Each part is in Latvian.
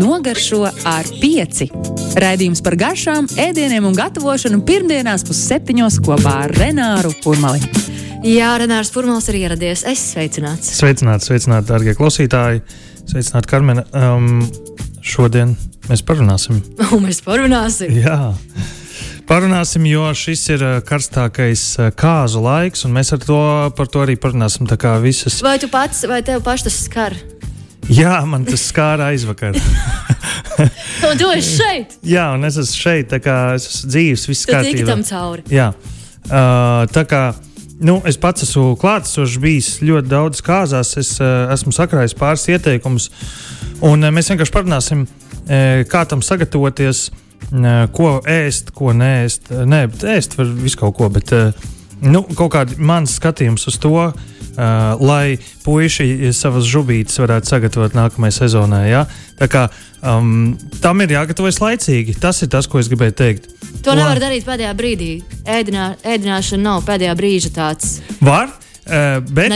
Nogaršo ar pieci. Raidījums par garšām, ēdieniem un gatavošanu pirmdienās pusseptiņos kopā ar Renāru Kurmali. Jā, Renārs Furmals ir ieradies. Es sveicināts. Sveicināti, sveicināti, darbie klausītāji. Sveicināti, Karmena. Um, šodien mēs parunāsim. Un mēs parunāsim. Jā. Parunāsim, jo šis ir uh, karstākais uh, kāzu laiks, un mēs to, par to arī parunāsim. Visas... Vai tu pats, vai tev pašs tas skar? Jā, man tas skāra aizvakar. un tu esi šeit? Jā, un es esmu šeit, es esmu dzīves, viss kārtībā. Tu tam cauri. Jā, uh, tā kā. Nu, es pats esmu klātesošs, bijis ļoti daudz kāzās. Es uh, esmu sakrājis pāris ieteikumus, un uh, mēs vienkārši parunāsim, uh, kā tam sagatavoties, uh, ko ēst, ko nēst. Nē, bet ēst var visu kaut ko, bet uh, nu, kaut kāds mans skatījums uz to, Uh, lai puiši savas žubītes varētu sagatavot nākamajai sezonai. Ja? Tā kā um, tam ir jāgatavojas laicīgi. Tas ir tas, ko es gribēju teikt. To nevar Un... darīt pēdējā brīdī. Ēdinā, ēdināšana nav pēdējā brīža tāds. Var, bet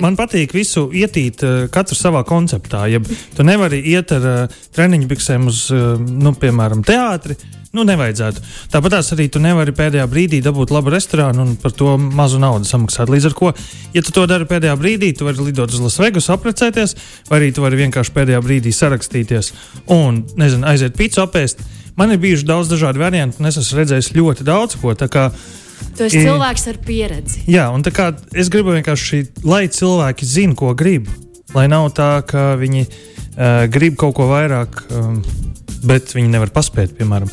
man patīk visu ietīt, katru savā konceptā. Ja tu nevari iet ar treniņu biksēm uz, nu, piemēram, teātri, Nu, nevajadzētu. Tāpat arī tu nevari pēdējā brīdī dabūt labu restorānu un par to mazu naudu samaksāt. Līdz ar to, ja tu to dari pēdējā brīdī, tu vari lidot uz Lasvegas, apprecēties, vai arī tu vari vienkārši pēdējā brīdī sarakstīties un, nezinu, aiziet pīci apēst. Man ir bijuši daudz dažādu variantu, un es esmu redzējis ļoti daudz ko. Tu esi cilvēks ar pieredzi. Jā, un kā, es gribu vienkārši, lai cilvēki zinātu, ko grib. Lai nav tā, ka viņi uh, grib kaut ko vairāk. Um, bet viņi nevar paspēt, piemēram.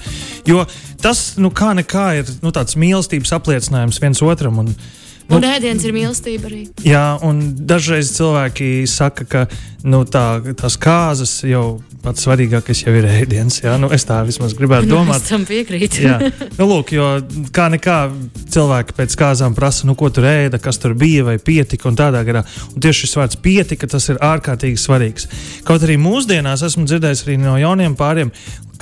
Jo tas, nu, kā nekā, ir nu, tāds mīlestības apliecinājums viens otram. Un, Nu, un ēdiens ir mīlestība arī. Jā, un dažreiz cilvēki saka, ka nu, tā, tās kāzas jau pats svarīgākais jau ir ēdiens. Jā? Nu, es tā vismaz gribētu nu, domāt. Es tam piekrītu. jā, nu, lūk, jo kā nekā cilvēki pēc kāzām prasa, nu, ko tur ēda, kas tur bija, vai pietika un tādā garā. Un tieši šis vārds pietika, tas ir ārkārtīgi svarīgs. Kaut arī mūsdienās esmu dzirdējis arī no jauniem pāriem,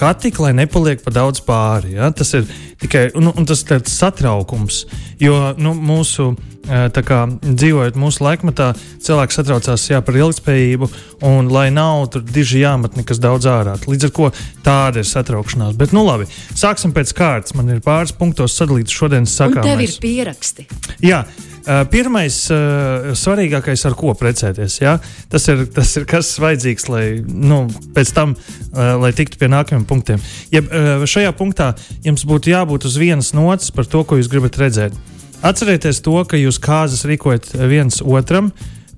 kā tik, lai nepaliek pa daudz pāri. Ja? Tas ir tikai nu, tas satraukums, jo nu, mūsu. Kā, dzīvojot mūsu laikmatā, cilvēks satraucās jā, par ilgspējību, un lai nav tur diži jāmet nekas daudz ārā. Līdz ar to tāda ir satraukšanās. Bet, nu labi, sāksim pēc kārtas. Man ir pāris punktos sadalīts šodienas sakāmais. Tev ir pieraksti. Jā, Uh, pirmais, uh, svarīgākais, ar ko precēties, ja? tas, ir, tas ir kas vajadzīgs, lai nu, pēc tam lai tiktu pie nākamajiem punktiem. Ja šajā punktā jums būtu jābūt uz vienas nots par to, ko jūs gribat redzēt. Atcerieties to, ka jūs kāzas rīkojat viens otram,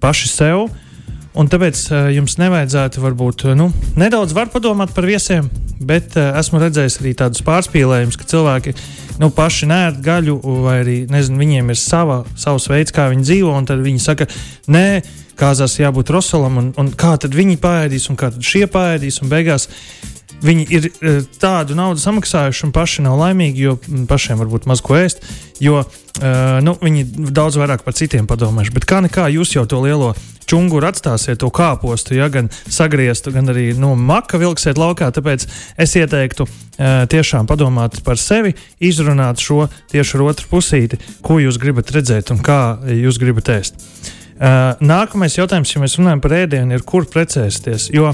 paši sev. Un tāpēc uh, jums nevajadzētu varbūt nu, nedaudz padomāt par viesiem, bet uh, esmu redzējis arī tādus pārspīlējumus, ka cilvēki nu, paši nērt gaļu, vai arī nezinu, viņiem ir sava, savs veids, kā viņi dzīvo, un tad viņi saka, nē, kāzās jābūt rosolam, un, un kā tad viņi pāēdīs, un kā tad šie pāēdīs, un beigās viņi ir uh, tādu naudu samaksājuši un paši nav laimīgi, jo pašiem varbūt maz ko ēst, jo uh, nu, viņi daudz vairāk par citiem padomājuši. Bet kā nekā jūs jau to lielo čunguru atstāsiet, to kāpostu, ja gan sagrieztu, gan arī nu, maka vilksiet laukā. Tāpēc es ieteiktu uh, tiešām padomāt par sevi, izrunāt šo tieši ar otru pusīti, ko jūs gribat redzēt un kā jūs gribat ēst. Nākamais jautājums, ja mēs runājam par ēdienu, ir kur precēsties. Jo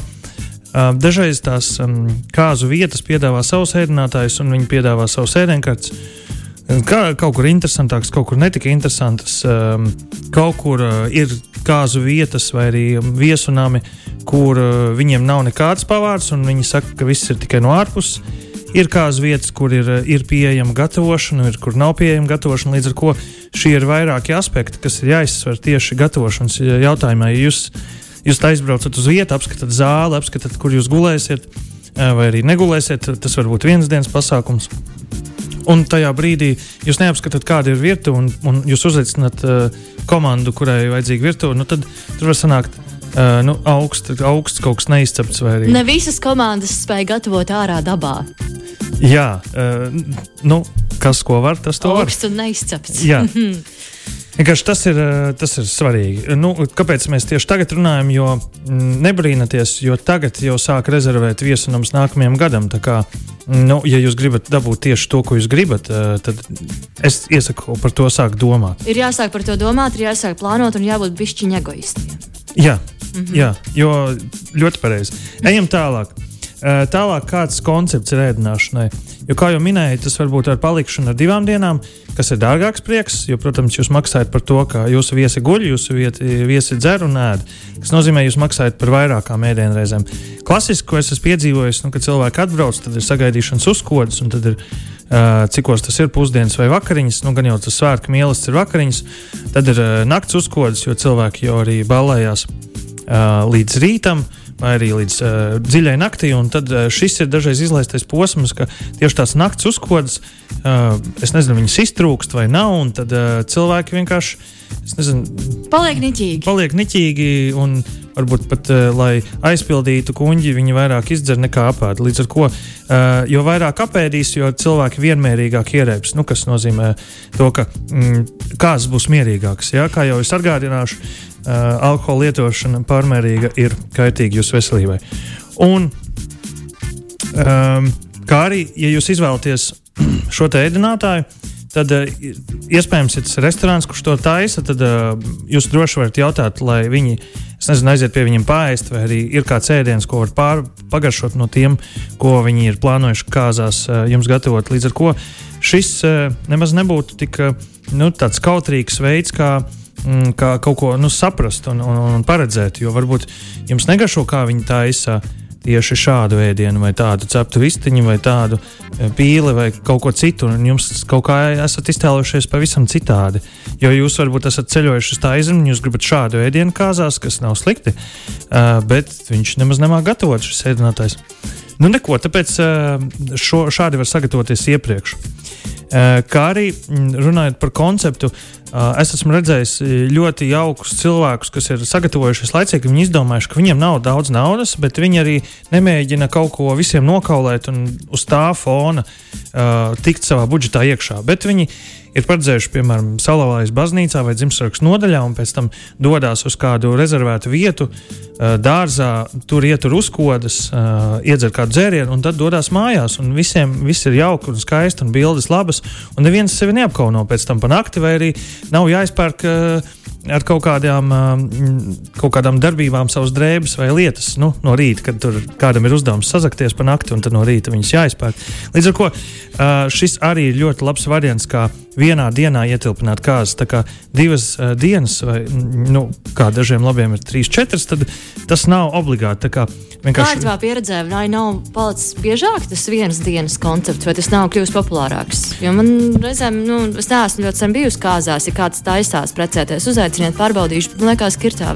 Dažreiz tās kāzu vietas piedāvā savus ēdinātājus, un viņi piedāvā savus ēdienkartes. Kā, kaut kur interesantāks, kaut kur netika interesants. Um, kaut kur uh, ir kāzu vietas vai arī viesunami, kur uh, viņiem nav nekāds pavārs, un viņi saka, ka viss ir tikai no ārpuses. Ir kāzu vietas, kur ir, ir pieejama gatavošana, ir kur nav pieejama gatavošana. Līdz ar to šie ir vairāki aspekti, kas ir jāizsver tieši gatavošanas jautājumā. Ja jūs Jūs aizbraucat uz vietu, apskatāt zāli, apskatāt, kur jūs gulēsiet, vai arī negulēsiet. Tas var būt viens dienas pasākums. Un tajā brīdī jūs neapskatāt, kāda ir virtuve, un, un jūs uzaicināt uh, komandu, kurai ir vajadzīga virtuve. Nu, tad tur var sanākt uh, nu, augsts, augsts kaut kas neizcepts. Arī... Ne visas komandas spēj gatavot ārā dabā. Jā, uh, nu, kas ko var, tas to augsts var. Augsts un neizcepts. Jā. Vienkārši tas ir, eh, tas ir svarīgi. Nu, kāpēc mēs tieši tagad runājam? Jo mm, nebrīnaties, jo tagad jau sāk rezervēt viesunams nākamajam gadam. Kā, nu, ja jūs gribat dabūt tieši to, ko jūs gribat, eh, tad es iesaku par to sākt domāt. Ir jāsāk par to domāt, ir jāsāk plānot un jābūt bišķiņa egoistiem. Jā, mm -hmm. jā, jo ļoti pareizi. Ejam tālāk. Tālāk, kāds koncepts ir ēdināšanai? Jo, kā jau minēju, tas var būt ar palikšanu ar divām dienām, kas ir dārgāks prieks. Jo, protams, jūs maksājat par to, ka jūsu viesi guļ, jūsu viesi dzer un ēd. Tas nozīmē, jūs maksājat par vairākām ēdienreizēm. Klasiski, ko es esmu piedzīvojis, nu, kad cilvēki atbrauc, tad ir sagaidīšanas uzkodas, un tad ir cikos tas ir pusdienas vai vakariņas. Nu, gan jau tas svētku mīlestības ir vakariņas, tad ir nakts uzkodas, jo cilvēki jau arī balējās uh, līdz rītam. Uh, arī līdz uh, dziļai naktī. Tad uh, šis ir dažreiz izlaistais posms, ka tieši tās naktas uzkodas, uh, es nezinu, viņas iztrūkst vai nav, un tad uh, cilvēki vienkārši. Nezinu, paliek niķīgi. Paliek niķīgi un varbūt pat, uh, lai aizpildītu kuģi, viņi vairāk izdzer nekā apēd. Līdz ar to, uh, jo vairāk apēdīs, jo cilvēki vienmērīgāk ierēps. Nu, kas nozīmē to, ka mm, kāds būs mierīgāks. Ja? Kā jau es atgādināšu, alkohola lietošana pārmērīga ir kaitīga jūsu veselībai. Un, um, kā arī, ja jūs izvēlaties šo ēdinātāju, tad uh, iespējams ir tas restorāns, kurš to taisa. Tad uh, jūs droši varat jautāt, lai viņi nezinu, aiziet pie viņiem pāriest, vai arī ir kāds ēdiens, ko var pār, pagaršot no tiem, ko viņi ir plānojuši kāzās jums gatavot. Līdz ar to šis nemaz nebūtu tik nu, kautrīgs veids, kā kā kaut ko nu, saprast un, un, un paredzēt. Jo varbūt jums negaršo, kā viņi taisa tieši šādu ēdienu, vai tādu ceptu vistiņu, vai tādu e, pīli, vai kaut ko citu. Un jums kaut kā esat iztēlojušies pavisam citādi. Jo jūs varbūt esat ceļojuši uz tā izrunu, jūs gribat šādu ēdienu kāzās, kas nav slikti, uh, bet viņš nemaz nemā gatavot šis ēdinātājs. Nu, neko, tāpēc uh, šo, šādi var sagatavoties iepriekš. Uh, kā arī runājot par konceptu, uh, Es esmu redzējis ļoti jaukus cilvēkus, kas ir sagatavojušies laicīgi. Viņi izdomājuši, ka viņiem nav daudz naudas, bet viņi arī nemēģina kaut ko visiem nokaulēt un uz tā fona tikt savā budžetā iekšā. Bet viņi ir paredzējuši, piemēram, Salavājas baznīcā vai dzimšanas nodaļā, un pēc tam dodas uz kādu rezervētu vietu, dārzā, tur ietur uzkodas, iedzer kādu dzērienu, un tad dodas mājās. Un visiem viss ir jauki un skaisti, un bildes labas, un neviens sevi neapkauno pēc tam pa nakti vai arī nav jāizpērk ar kaut kādām, uh, kaut kādām darbībām savas drēbes vai lietas nu, no rīta, kad tur kādam ir uzdevums sazakties pa nakti, un tad no rīta viņas jāizpērk. Līdz ar to uh, šis arī ir ļoti labs variants, kā vienā dienā ietilpināt kāzas. Tā kā divas uh, dienas, vai nu, kā dažiem labiem ir trīs, četras, tad tas nav obligāti. Vienkārši... Kāda ir pieredze, vai nav palicis biežāk tas vienas dienas koncepts, vai tas nav kļuvis populārāks? Jo man reizēm, nu, es neesmu ļoti sen bijusi kāzās, ja kāds taisās precēties, uzaiciniet, pārbaudīšu. Man liekas, ka ir tā,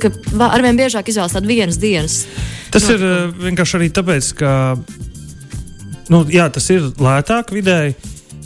ka arvien biežāk izvēlas tādu vienas dienas. Tas no, ir uh, vienkārši arī tāpēc, ka nu, jā, tas ir lētāk vidēji.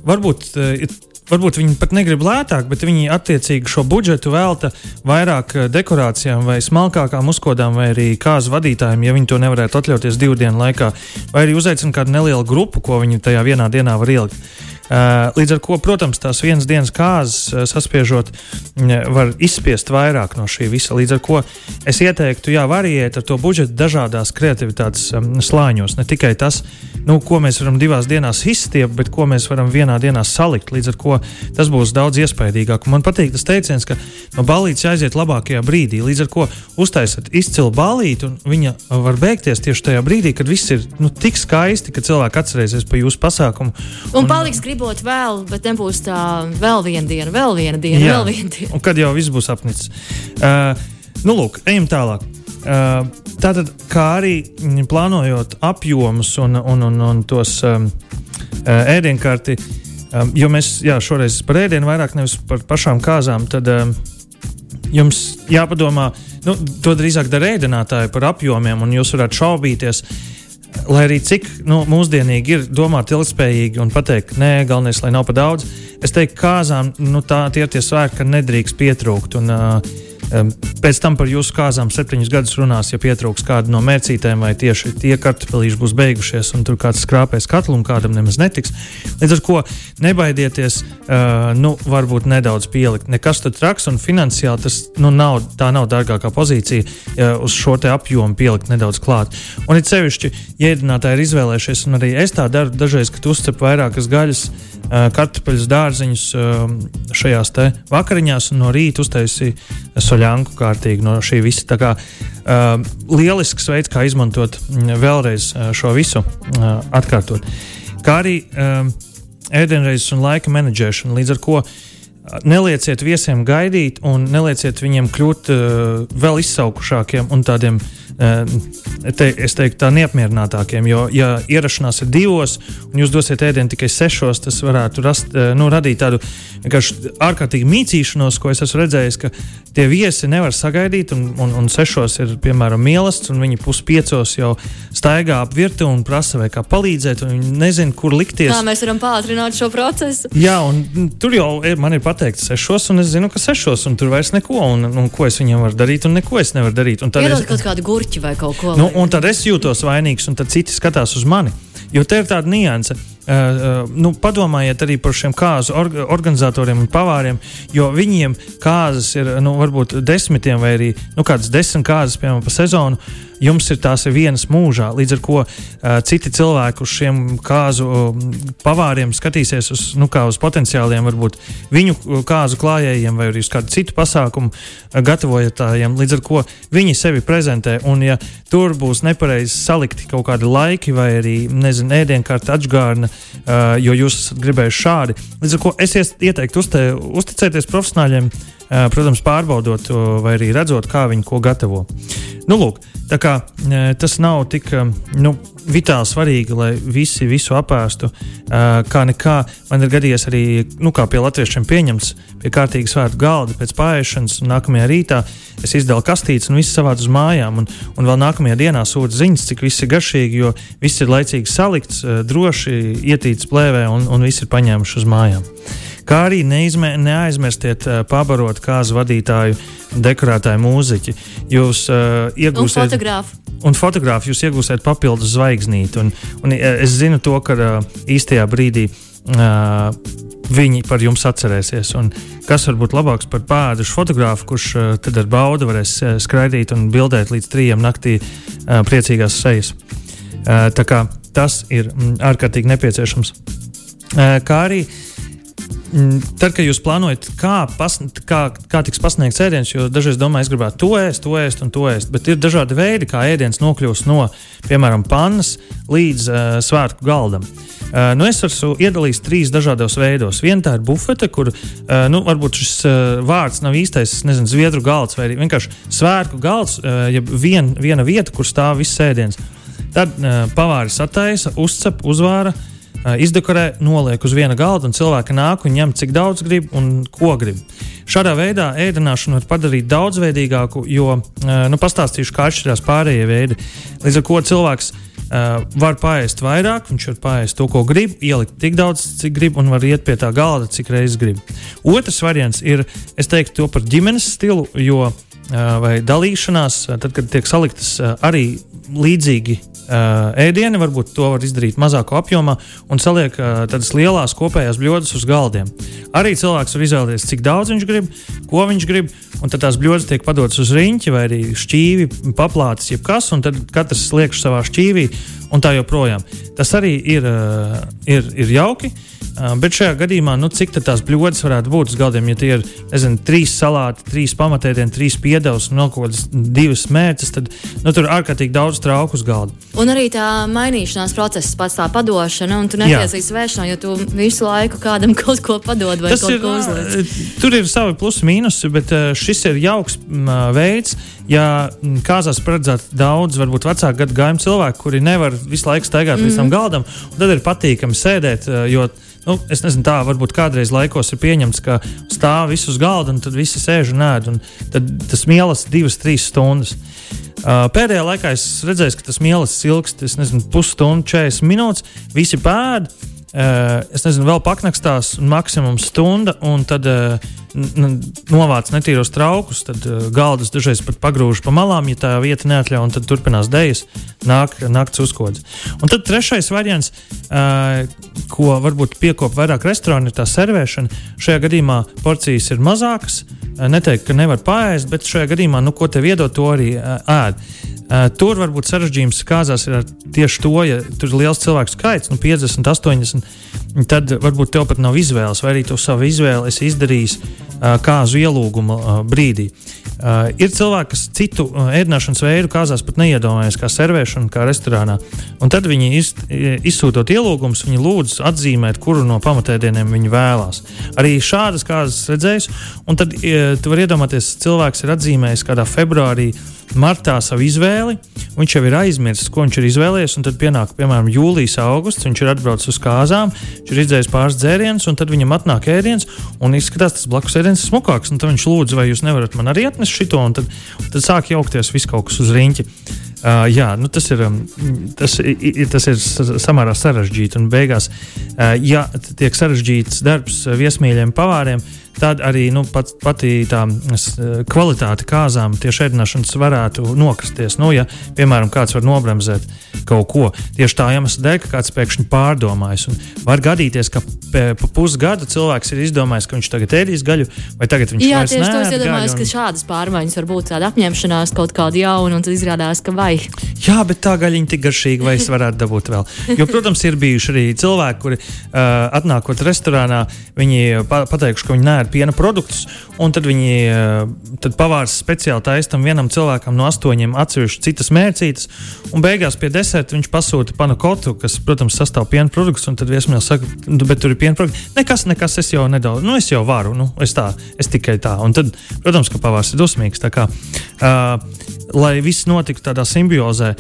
Varbūt ir varbūt viņi pat negrib lētāk, bet viņi attiecīgi šo budžetu velta vairāk eh, dekorācijām vai smalkākām uzkodām, vai arī kāzu vadītājiem, ja viņi to nevarētu atļauties divu dienu laikā, vai arī uzaicina kādu nelielu grupu, ko viņi tajā vienā dienā var ielikt. Eh, līdz ar to, protams, tās vienas dienas kāzas eh, saspiežot, mm, var izspiest vairāk no šī visa. Līdz ar to es ieteiktu, jā, variēt ar to budžetu dažādās kreativitātes mm, slāņos. Ne tikai tas, nu, ko mēs varam divās dienās izstiept, bet ko mēs varam vienā dienā salikt. Līdz ar to tas būs daudz iespaidīgāk. Man patīk tas teiciens, ka no balītes jāiziet labākajā brīdī. Līdz ar to uztaisat izcilu balīti, un viņa var beigties tieši tajā brīdī, kad viss ir nu, tik skaisti, ka cilvēki atcerēsies par jūsu pasākumu. Un, un paliks grib gribot vēl, bet nebūs tā vēl viena diena, vēl viena diena, Jā. vēl viena diena. Un kad jau viss būs apnicis. Uh, nu, lūk, ejam tālāk. Uh, tātad, kā arī plānojot apjomus un, un, un, un tos um, uh, ēdienkarti, um, jo mēs jā, šoreiz par ēdienu vairāk nevis par pašām kāzām, tad um, jums jāpadomā, nu, to drīzāk dara ēdinātāji par apjomiem, un jūs varētu šaubīties. Uh, lai arī cik nu, mūsdienīgi ir domāt ilgspējīgi un pateikt, nē, galvenais, lai nav pa daudz, es teiktu, kāzām nu, tā, tie ir tie svētki, ka nedrīkst pietrūkt. Un, uh, Pēc tam par jūsu kāzām septiņus gadus runās, ja pietrūks kāda no mērcītēm, vai tieši tie kartupelīši būs beigušies, un tur kāds skrāpēs katlu, un kādam nemaz netiks. Līdz ar to nebaidieties, nu, varbūt nedaudz pielikt. Nekas tur traks, un finansiāli tas nu, nav, tā nav dārgākā pozīcija uz šo apjomu pielikt nedaudz klāt. Un it sevišķi, ja ēdinātāji ir izvēlējušies, un arī es tā daru dažreiz, kad uzcep vairākas gaļas kartupeļus, dārziņus šajās vakariņās, un no rīta uztaisīja soļanku kārtīgi no šī visa. Tā kā lielisks veids, kā izmantot vēlreiz šo visu atkārtot. Kā arī ēdienreizes un laika menedžēšana, līdz ar ko nelieciet viesiem gaidīt un nelieciet viņiem kļūt uh, vēl izsaukušākiem un tādiem uh, te, es teiktu, tā neapmierinātākiem. Jo, ja ierašanās ir divos, un jūs dosiet ēdienu tikai sešos, tas varētu rast, nu, radīt tādu ārkārtīgi mītīšanos, ko es esmu redzējis, ka tie viesi nevar sagaidīt, un, un, un sešos ir piemēram mīlestības, un viņi puspiecos jau staigā ap virtuvi un prasa, vai kā palīdzēt, un viņi nezina, kur likties. Kā mēs varam pātrināt šo procesu? Jā, un tur jau man ir pateikts sešos, un es zinu, ka sešos, un tur vairs neko, un, un ko es viņam varu darīt, un neko es nevaru darīt. Un tad Iedod es kaut kādu gurķi vai kaut ko. Nu, un tad es jūtos vainīgs, un tad citi skatās uz mani. Jo te ir tāda nianse. Uh, uh, nu, padomājiet arī par šiem kāzu or organizatoriem un pavāriem, jo viņiem kārtas ir nu, varbūt desmitiem vai arī nu, kādas desmit kārtas, piemēram, pa sezonu. Uh, jums ir tās vienas mūžā. Līdz ar to uh, citi cilvēki uz šiem kāzu uh, pavāriem skatīsies uz, nu, uz potenciāliem, varbūt viņu kāzu klājējiem vai arī uz kādu citu pasākumu uh, gatavotājiem. Līdz ar to viņi sevi prezentē. Un, ja tur būs nepareizi salikti kaut kādi laiki vai arī nezinu, ēdienkarta atgādna, uh, jo jūs esat gribējuši šādi, līdz ar to es ieteiktu uzte, uzticēties profesionāļiem. Uh, protams, pārbaudot vai arī redzot, kā viņi ko gatavo. Nu, lūk, kā tas nav tik nu, vitāli svarīgi, lai visi visu apēstu. Kā nekā man ir gadījies arī, nu, pie latviešiem pieņemts, pie kārtīgas svētku galda pēc pārēšanas, un nākamajā rītā es izdalu kastītes un viss savādu uz mājām. Un, un vēl nākamajā dienā sūta ziņas, cik viss ir garšīgi, jo viss ir laicīgi salikts, droši ietīts plēvē un, un viss ir paņēmuši uz mājām. Kā arī neizmē, neaizmirstiet uh, pabarot kāzu vadītāju, dekorētāju mūziķi. Jūs uh, iegūsiet. Un fotogrāfu. Un fotogrāfu jūs iegūsiet papildus zvaigznīti. Un, un es zinu to, ka uh, īstajā brīdī uh, viņi par jums atcerēsies. Un kas var būt labāks par pādušu fotografu, kurš uh, tad ar baudu varēs uh, skraidīt un bildēt līdz trījiem naktī uh, priecīgās sejas. Tā kā tas ir mm, ārkārtīgi nepieciešams. Kā arī tad, kad jūs plānojat, kā, pas, kā, kā tiks pasniegts ēdiens, jo dažreiz domājat, es gribētu to ēst, to ēst un to ēst, bet ir dažādi veidi, kā ēdiens nokļūst no, piemēram, pannas līdz uh, svētku galdam. Uh, nu es esmu iedalījis trīs dažādos veidos. Viena tā ir bufete, kur uh, nu, varbūt šis uh, vārds nav īstais, nezinu, zviedru galds vai vienkārši svētku galds, uh, ja vien, viena vieta, kur stāv viss ēdiens. Tad uh, pavāris attaisa, uzcep, uzvāra, uh, izdekorē, noliek uz viena galda, un cilvēki nāk un ņem cik daudz grib un ko grib. Šādā veidā ēdināšanu var padarīt daudzveidīgāku, jo nu, pastāstīšu, kā atšķirās pārējie veidi. Līdz ar to cilvēks uh, var pāriest vairāk, viņš var pāriest to, ko grib, ielikt tik daudz, cik grib, un var iet pie tā galda, cik reizes grib. Otrs variants ir, es teiktu, to par ģimenes stilu, jo uh, vai dalīšanās, tad, kad tiek saliktas uh, arī līdzīgi uh, ēdieni, varbūt to var izdarīt mazākā apjomā un saliek uh, tādas lielas kopējās bļodas uz galdiem. Arī cilvēks var izvēlēties, cik daudz viņš grib, ko viņš grib, un tad tās bļodas tiek padotas uz riņķi vai arī šķīvi, paplātes, jebkas, un tad katrs liek savā šķīvī un tā joprojām. Tas arī ir, uh, ir, ir jauki. Uh, Bet šajā gadījumā, nu, cik tās bļodas varētu būt uz galdiem, ja tie ir nezinu, trīs salāti, trīs pamatēdieni, trīs piedevas un kaut kādas divas mērķis, tad nu, tur ārkārtīgi daudz trauku uz galda. Un arī tā mainīšanās process, pats tā padošana, un tu netiec līdz vēršanai, jo tu visu laiku kādam kaut ko padod vai Tas kaut ir, ko uzliec. Tur ir savi plusi mīnusi, bet šis ir jauks veids, ja kāzās paredzēt daudz, varbūt vecāku gadu gājumu cilvēku, kuri nevar visu laiku staigāt mm -hmm. līdz tam mhm. galdam, tad ir patīkami sēdēt. Jo nu, es nezinu, tā varbūt kādreiz laikos ir pieņemts, ka stāv visus galda un tad visi sēž un ēd. Un tad tas mielas divas, trīs stundas. Uh, pēdējā laikā es redzēju, ka tas mielas ilgst, es nezinu, pusstundu, 40 minūtes. Visi pēda, es nezinu, vēl paknakstās, maksimums stunda, un tad uh, novāc netīros traukus, tad uh, galdus dažreiz pat pagrūž pa malām, ja tā vieta neatļauj, un tad turpinās dēļas, nāk naktas uzkodas. Un tad trešais variants, ko varbūt piekop vairāk restorāni, ir tā servēšana. Šajā gadījumā porcijas ir mazākas. Neteikt, ka nevar pāriest, bet šajā gadījumā, nu, ko tev iedod, to arī ēd. Uh, tur varbūt sarežģījums kāzās ir tieši to, ja tur ir liels cilvēku skaits, nu, 50, 80 tad varbūt tev pat nav izvēles, vai arī tu savu izvēli esi izdarījis uh, kāzu ielūguma uh, brīdī. Uh, ir cilvēki, kas citu uh, ēdināšanas veidu kāzās pat neiedomājas, kā servēšana, kā restorānā. Un tad viņi iz, izsūtot ielūgumus, viņi lūdz atzīmēt, kuru no pamatēdieniem viņi vēlās. Arī šādas kārtas redzējis, un tad uh, tu vari iedomāties, cilvēks ir atzīmējis kādā februārī martā savu izvēli, viņš jau ir aizmirsis, ko viņš ir izvēlējies. Tad pienāk, piemēram, jūlijas, augusts, viņš ir atbraucis uz kāzām, viņš ir izdzēris pāris dzērienus, un tad viņam atnāk ēdiens, un izskatās, tas blakus ēdiens ir smukāks. Tad viņš lūdz, vai jūs nevarat man arī atnest šo, un tad, tad sāk jaukties viss kaut kas uz riņķi. Uh, jā, nu tas, ir, tas, i, tas ir samērā sarežģīti. Un beigās, uh, ja tiek sarežģīts darbs viesmīļiem pavāriem, uh, tad arī nu, pat, pati tā kvalitāte kāzām tieši ēdināšanas varētu nokristies. Nu, ja, piemēram, kāds var nobremzēt kaut ko tieši tā iemesla dēļ, ka kāds pēkšņi pārdomājis. Un var gadīties, ka pa pusgadu cilvēks ir izdomājis, ka viņš tagad ēdīs gaļu, vai tagad viņš Jā, tieši to es iedomājos, un... ka šādas pārmaiņas var būt tāda apņemšanās kaut kāda jauna, un tad izrādās, ka vai. Jā, bet tā gaļiņa tik garšīga, vai es varētu dabūt vēl. Jo, protams, ir bijuši arī cilvēki, kuri uh, atnākot restorānā, viņi pa pateikuši, ka viņi nē, piena produktus, un tad viņi eh, tad pavārs speciāli taisa tam vienam cilvēkam no astoņiem atsevišķi citas mērcītes, un beigās pie deserta viņš pasūta panakotu, kas, protams, sastāv piena produktus, un tad viesmīlis saka, nu, bet tur ir piena produkti. Nekas, nekas, es jau nedaudz, nu, es jau varu, nu, es tā, es tikai tā. Un tad, protams, ka pavārs ir dusmīgs. Kā, uh, lai viss notiktu tādā simbiozē,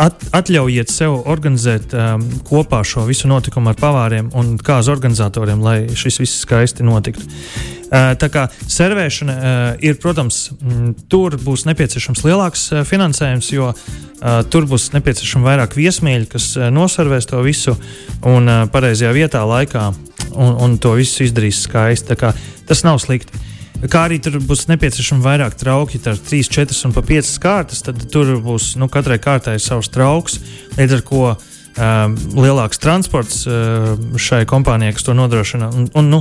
at, atļaujiet sev organizēt um, kopā šo visu notikumu ar pavāriem un kāzu organizatoriem, lai šis viss skaisti notiktu. Uh, tā kā servēšana uh, ir, protams, m, tur būs nepieciešams lielāks uh, finansējums, jo uh, tur būs nepieciešama vairāk viesmīļu, kas uh, noservēs to visu un uh, pareizajā vietā, laikā un, un to visu izdarīs skaisti. Tas nav slikti. Kā arī tur būs nepieciešama vairāk trauki, tad 3, 4 un 5 kārtas. Tad tur būs nu, katrai kārtai savs trauks, līdz ar to um, lielāks transports uh, šai kompānijai, kas to nodrošina. Un, un, nu,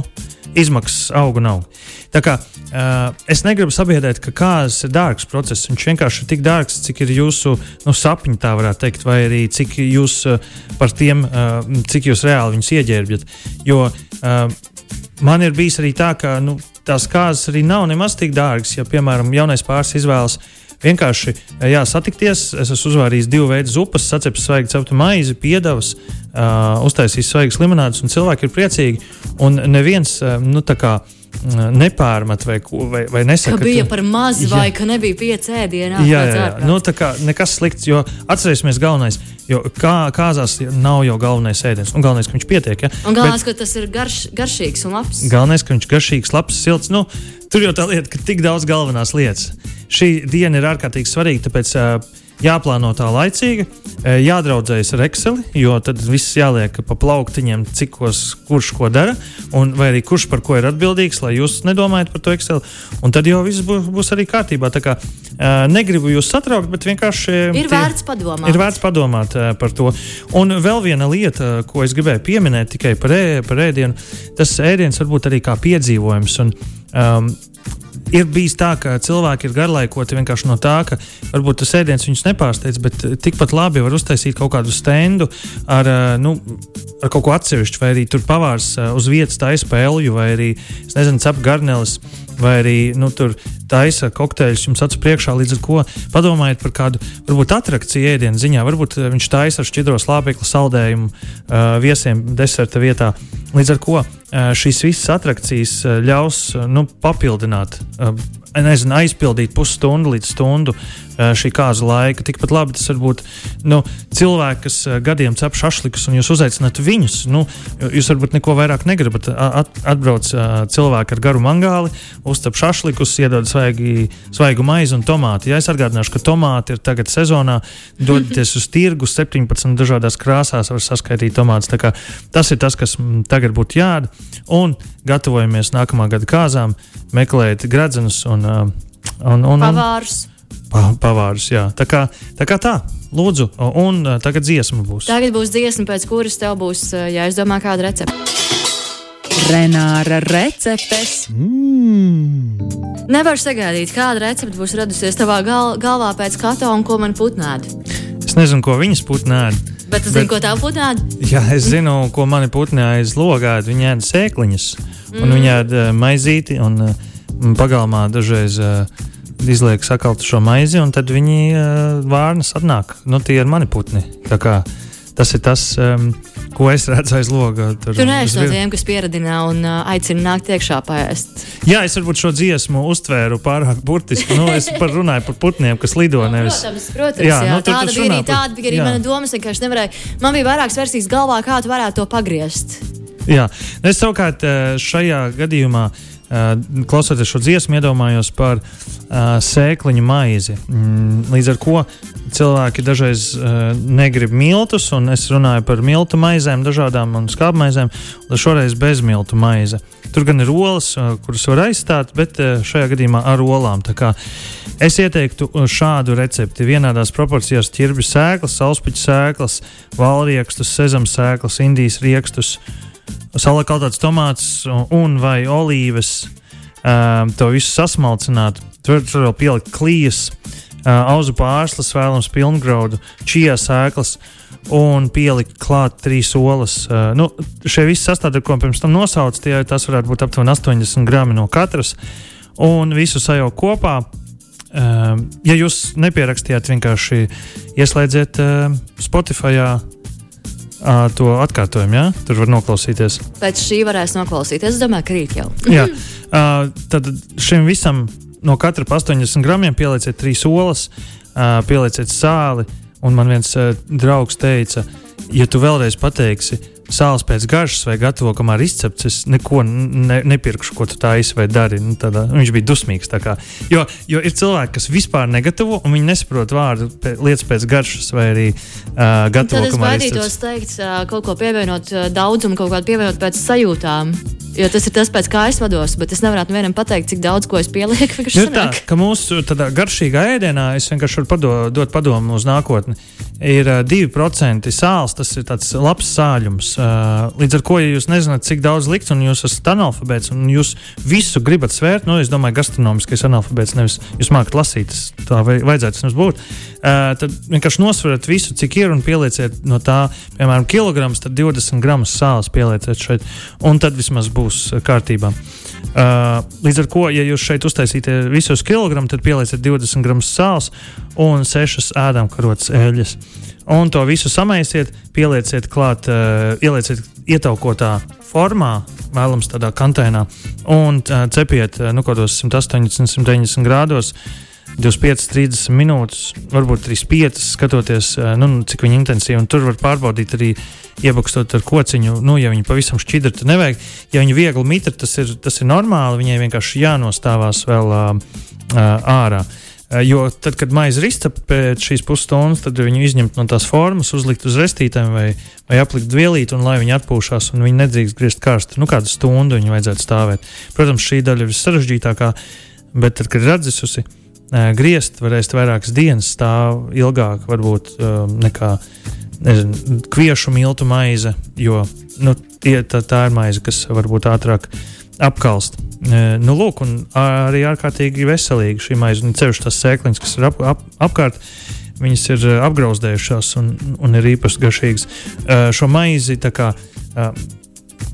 izmaksas aug un aug. Tā kā, uh, es negribu sabiedrēt, ka kāds ir dārgs process. Viņš vienkārši ir tik dārgs, cik ir jūsu nu, sapņi, tā varētu teikt, vai arī cik jūs uh, par tiem, uh, cik jūs reāli viņus ieģērbjat. Jo uh, man ir bijis arī tā, ka. Nu, tās kārtas arī nav nemaz tik dārgas. Ja, piemēram, jaunais pāris izvēlas vienkārši jā, satikties, es esmu uzvārījis divu veidu zupas, sacepis svaigu ceptu maizi, piedevas, uh, uztaisījis svaigas limonādes, un cilvēki ir priecīgi. Un neviens, uh, nu, tā kā nepārmet vai, vai, vai nesaka, ka bija par maz jā. vai ka nebija pieci ēdieni. Jā, jā, jā. Nu, tā kā nekas slikts, jo atcerēsimies galvenais, jo kā, kāzās nav jau galvenais ēdiens, un galvenais, ka viņš pietiek. Ja? Un galvenais, Bet, ka tas ir garš, garšīgs un labs. Galvenais, ka viņš ir garšīgs, labs, silts. Nu, tur jau tā lieta, ka tik daudz galvenās lietas. Šī diena ir ārkārtīgi svarīga, tāpēc uh, jāplāno tā laicīgi, e, jādraudzējas ar Excel, jo tad viss jāliek pa plauktiņiem, cikos, kurš ko dara, un vai arī kurš par ko ir atbildīgs, lai jūs nedomājat par to Excel. Un tad jau viss būs, būs arī kārtībā. Tā kā uh, negribu jūs satraukt, bet vienkārši ir tie, vērts padomāt. Ir vērts padomāt uh, par to. Un vēl viena lieta, ko es gribēju pieminēt tikai par, ē, par ēdienu, tas ēdiens varbūt arī kā piedzīvojums. Un, um, ir bijis tā, ka cilvēki ir garlaikoti vienkārši no tā, ka varbūt tas ēdiens viņus nepārsteidz, bet eh, tikpat labi var uztaisīt kaut kādu stendu ar, eh, nu, ar kaut ko atsevišķu, vai arī tur pavārs eh, uz vietas taisa pēļu, vai arī, nezinu, cep garneles, vai arī nu, tur taisa kokteļus jums acu priekšā. Līdz ar to padomājiet par kādu, varbūt attrakciju ēdienu ziņā. Varbūt viņš taisa ar šķidro slāpekli saldējumu uh, viesiem deserta vietā. Līdz ar to šīs visas attrakcijas ļaus nu, papildināt nezinu, aizpildīt pusstundu līdz stundu šī kāzu laika. Tikpat labi tas var būt nu, cilvēki, kas gadiem cep šašlikus, un jūs uzaicināt viņus. Nu, jūs varbūt neko vairāk negribat. At, atbrauc cilvēki ar garu mangāli, uztap šašlikus, iedod svaigi, svaigu maizi un tomāti. Ja es atgādināšu, ka tomāti ir tagad sezonā, dodaties uz tirgu, 17 dažādās krāsās var saskaitīt tomātus. Tas ir tas, kas tagad būtu jādara. Un gatavojamies nākamā gada kāzām, meklēt gradzenus un, un, un, un pavārus. Pa, pavārus jā. Tā kā tā, kā tā. Lūdzu, un tagad dziesma būs. Tagad būs dziesma, pēc kuras tev būs jāizdomā kāda recepte. Renāra receptes. Mm. Nevaru sagaidīt, kāda recepte būs radusies tavā gal galvā pēc kata un ko man putnēdi nezinu, ko viņas putni ēd. Bet es zinu, ko tā putni ēd. Jā, es zinu, ko mani putni aiz logā ēd. Viņi ēd sēkliņas, mm. un viņi ēd uh, maizīti, un uh, pagalmā dažreiz uh, izliek sakaltu šo maizi, un tad viņi uh, vārnas atnāk. Nu, tie ir mani putni. Tas ir tas. Um, ko es redzu aiz loga. Tur tu neesi no tiem, kas pieradina un uh, aicina nākt iekšā pēst. Jā, es varbūt šo dziesmu uztvēru pārāk burtiski. Nu, es par runāju par putniem, kas lido. No, nevis... Protams, protams jā, jā. Nu, tāda bija arī, par... tāda bija arī jā. mana doma. Es nevarēju, man bija vairākas versijas galvā, kā tu varētu to pagriezt. Jā, es savukārt šajā gadījumā Uh, klausoties šo dziesmu, iedomājos par uh, sēkliņu maizi. Mm, līdz ar to cilvēki dažreiz uh, negrib miltus, un es runāju par miltu maizēm, dažādām un skābmaizēm, un šoreiz bez miltu maize. Tur gan ir olas, kuras var aizstāt, bet šajā gadījumā ar olām. Es ieteiktu šādu recepti. Vienādās proporcijās ķirbju sēklas, sauspuķu sēklas, valriekstus, sezam sēklas, indijas riekstus. Uh, salakautāts tomāts un vai olīves, um, to visu sasmalcināt. Tur, tur vēl pielikt klijas, uh, auzu pārslas, vēlams pilngraudu, čija sēklas un pielikt klāt trīs olas. Uh, nu, šie visi sastāvdaļi, ko pirms tam nosaucu, tie tas varētu būt aptuveni 80 grami no katras, un visu sajaukt kopā. Uh, ja jūs nepierakstījāt, vienkārši ieslēdziet uh, Spotify Uh, to atkārtojumu, jā, tur var noklausīties. Pēc šī varēs noklausīties. Es domāju, ka rīt jau. jā, uh, tad šim visam no katra 80 gramiem pielieciet trīs olas, uh, pielieciet sāli. Un man viens uh, draugs teica, ja tu vēlreiz pateiksi, sāls pēc garšas vai gatavo, kamēr izcepts, es neko ne, nepirkšu, ko tu taisi vai dari. Nu, tādā, viņš bija dusmīgs. Jo, jo ir cilvēki, kas vispār negatavo, un viņi nesaprot vārdu pē, lietas pēc garšas vai arī uh, gatavo. Tad es baidītos teikt, uh, kaut ko pievienot uh, daudzumu, kaut kādu pievienot pēc sajūtām. Jo tas ir tas, pēc kā es vados, bet es nevaru vienam pateikt, cik daudz ko es pielieku. Nu, tā, ka mūsu garšīgā ēdienā es vienkārši varu pado, dot padomu uz nākotni. Ir uh, 2% sāls, tas ir tāds labs sāļums. Uh, līdz ar to, ja jūs nezināt, cik daudz likt, un jūs esat analfabēts, un jūs visu gribat svērt, nu, es domāju, gastronomiskais analfabēts, nevis jūs mākat lasīt, tā vajadzētu jums būt. Uh, tad vienkārši nosveriet visu, cik ir, un pielieciet no tā, piemēram, kilograms, tad 20 gramus sāls pielieciet šeit, un tad vismaz būs būs eh, kārtībā. Uh, līdz ar to, ja jūs šeit uztaisīsiet visus kilogramus, tad pielieciet 20 gramus sāls un 6 ēdamkarotas eļļas. Un to visu samaisiet, pielieciet klāt, uh, ielieciet ietaukotā formā, vēlams tādā konteinā, un uh, cepiet uh, nu, kaut kādos 180, 190 grādos. 25, 30 minūtes, varbūt 35, skatoties, nu, cik viņi intensīvi. Tur var pārbaudīt arī iebakstot ar kociņu. Nu, ja viņi pavisam šķidri, tad nevajag. Ja viņi viegli mitra, tas ir, tas ir normāli. Viņai vienkārši jānostāvās vēl uh, ārā. Jo tad, kad maize izcepta pēc šīs pusstundas, tad viņu izņemt no tās formas, uzlikt uz restītēm vai, vai aplikt vielīt, un lai viņi atpūšās, un viņi nedrīkst griezt karstu. Nu, kādu stundu viņi vajadzētu stāvēt. Protams, šī daļa ir sarežģītākā, bet tad, kad ir atdzisusi, griezt varēs vairākas dienas stāv ilgāk, varbūt uh, nekā nezinu, kviešu miltu maize, jo nu, tie, tā, tā ir maize, kas varbūt ātrāk apkalst. E, nu, lūk, arī ārkārtīgi veselīga šī maize. Ceļš tas sēkliņš, kas ir ap, ap, apkārt, viņas ir e, apgrauzdējušās un, un ir īpaši garšīgas. Šo maizi kā, e,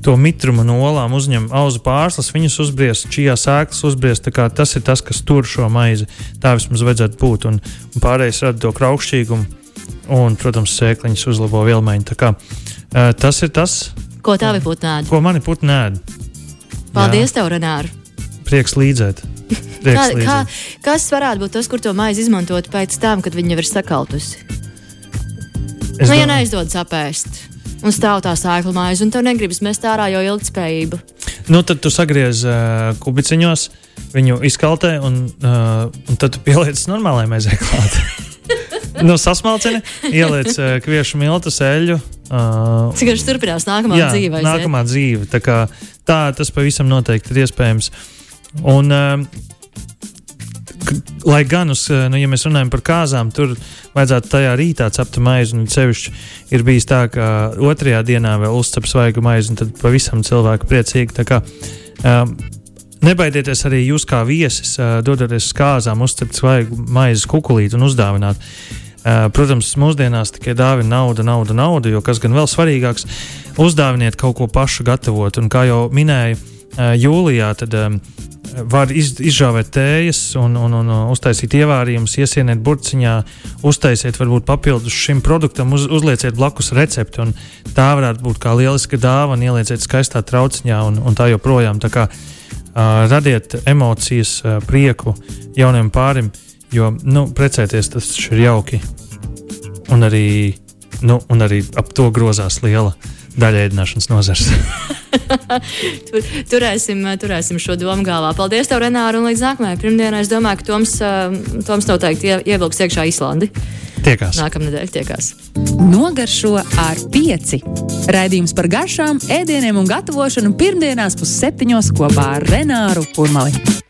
to mitrumu no olām uzņem auzu pārslas, viņas uzbriest, čijā sēklas uzbriest. Tas ir tas, kas tur šo maizi. Tā vismaz vajadzētu būt. Un, un pārējais rada to kraukšķīgumu un, protams, sēkliņas uzlabo vielmaiņu. Kā, uh, tas ir tas, ko tavi putni ēd. Ko mani putni ēd. Paldies, Jā. tev, Renāri! Prieks līdzēt. Prieks kā, kā, kas varētu būt tas, kur to maizi izmantot pēc tam, kad viņa jau ir sakautusi? Es nu, ja neizdodas apēst, un stāv tā sēkla maize, un tev negribas mest ārā jau ilgspējību. Nu, tad tu sagriez uh, kubiciņos, viņu izkaltē, un, uh, un tad tu pieliec normālajai maizei klāt. nu, sasmalcini, ieliec uh, kviešu miltu, eļļu. Uh, Cik garš turpinās nākamā jā, dzīve? Nākamā dzīve. Tā, kā, tā tas pavisam noteikti ir iespējams. Un, uh, Lai gan, uz, nu, ja mēs runājam par kāzām, tur vajadzētu tajā rītā cept maizi. Un sevišķi ir bijis tā, ka otrajā dienā vēl uzcep svaigu maizi, un tad pavisam cilvēku priecīgi. Kā, um, Nebaidieties arī jūs, kā viesis, dodoties uz kāzām, uzcept svaigu maizes kukulīti un uzdāvināt. Protams, mūsdienās tikai dāvina nauda, nauda, nauda, jo kas gan vēl svarīgāks - uzdāviniet kaut ko pašu gatavot. Un kā jau minēju, jūlijā tad var iz, izžāvēt tējas un, un, un uztaisīt ievārījumus, iesieniet burciņā, uztaisiet varbūt papildus šim produktam, uz, uzlieciet blakus recepti. Tā varētu būt kā lieliska dāvana, ielieciet skaistā trauciņā un, un tā joprojām. Tā kā, uh, radiet emocijas, uh, prieku jauniem pārim. Jo nu, precēties tas ir jauki. Un arī, nu, un arī ap to grozās liela daļa ēdināšanas nozars. Tur, turēsim, turēsim šo domu galvā. Paldies, tev, Renāra, un līdz nākamajai pirmdienai. Es domāju, ka Toms, Toms noteikti ievilks iekšā Islandi. Tiekās. Nākamnedēļ tiekās. Nogaršo ar pieci. Raidījums par garšām, ēdieniem un gatavošanu pirmdienās pusseptiņos kopā ar Renāru Kurmali.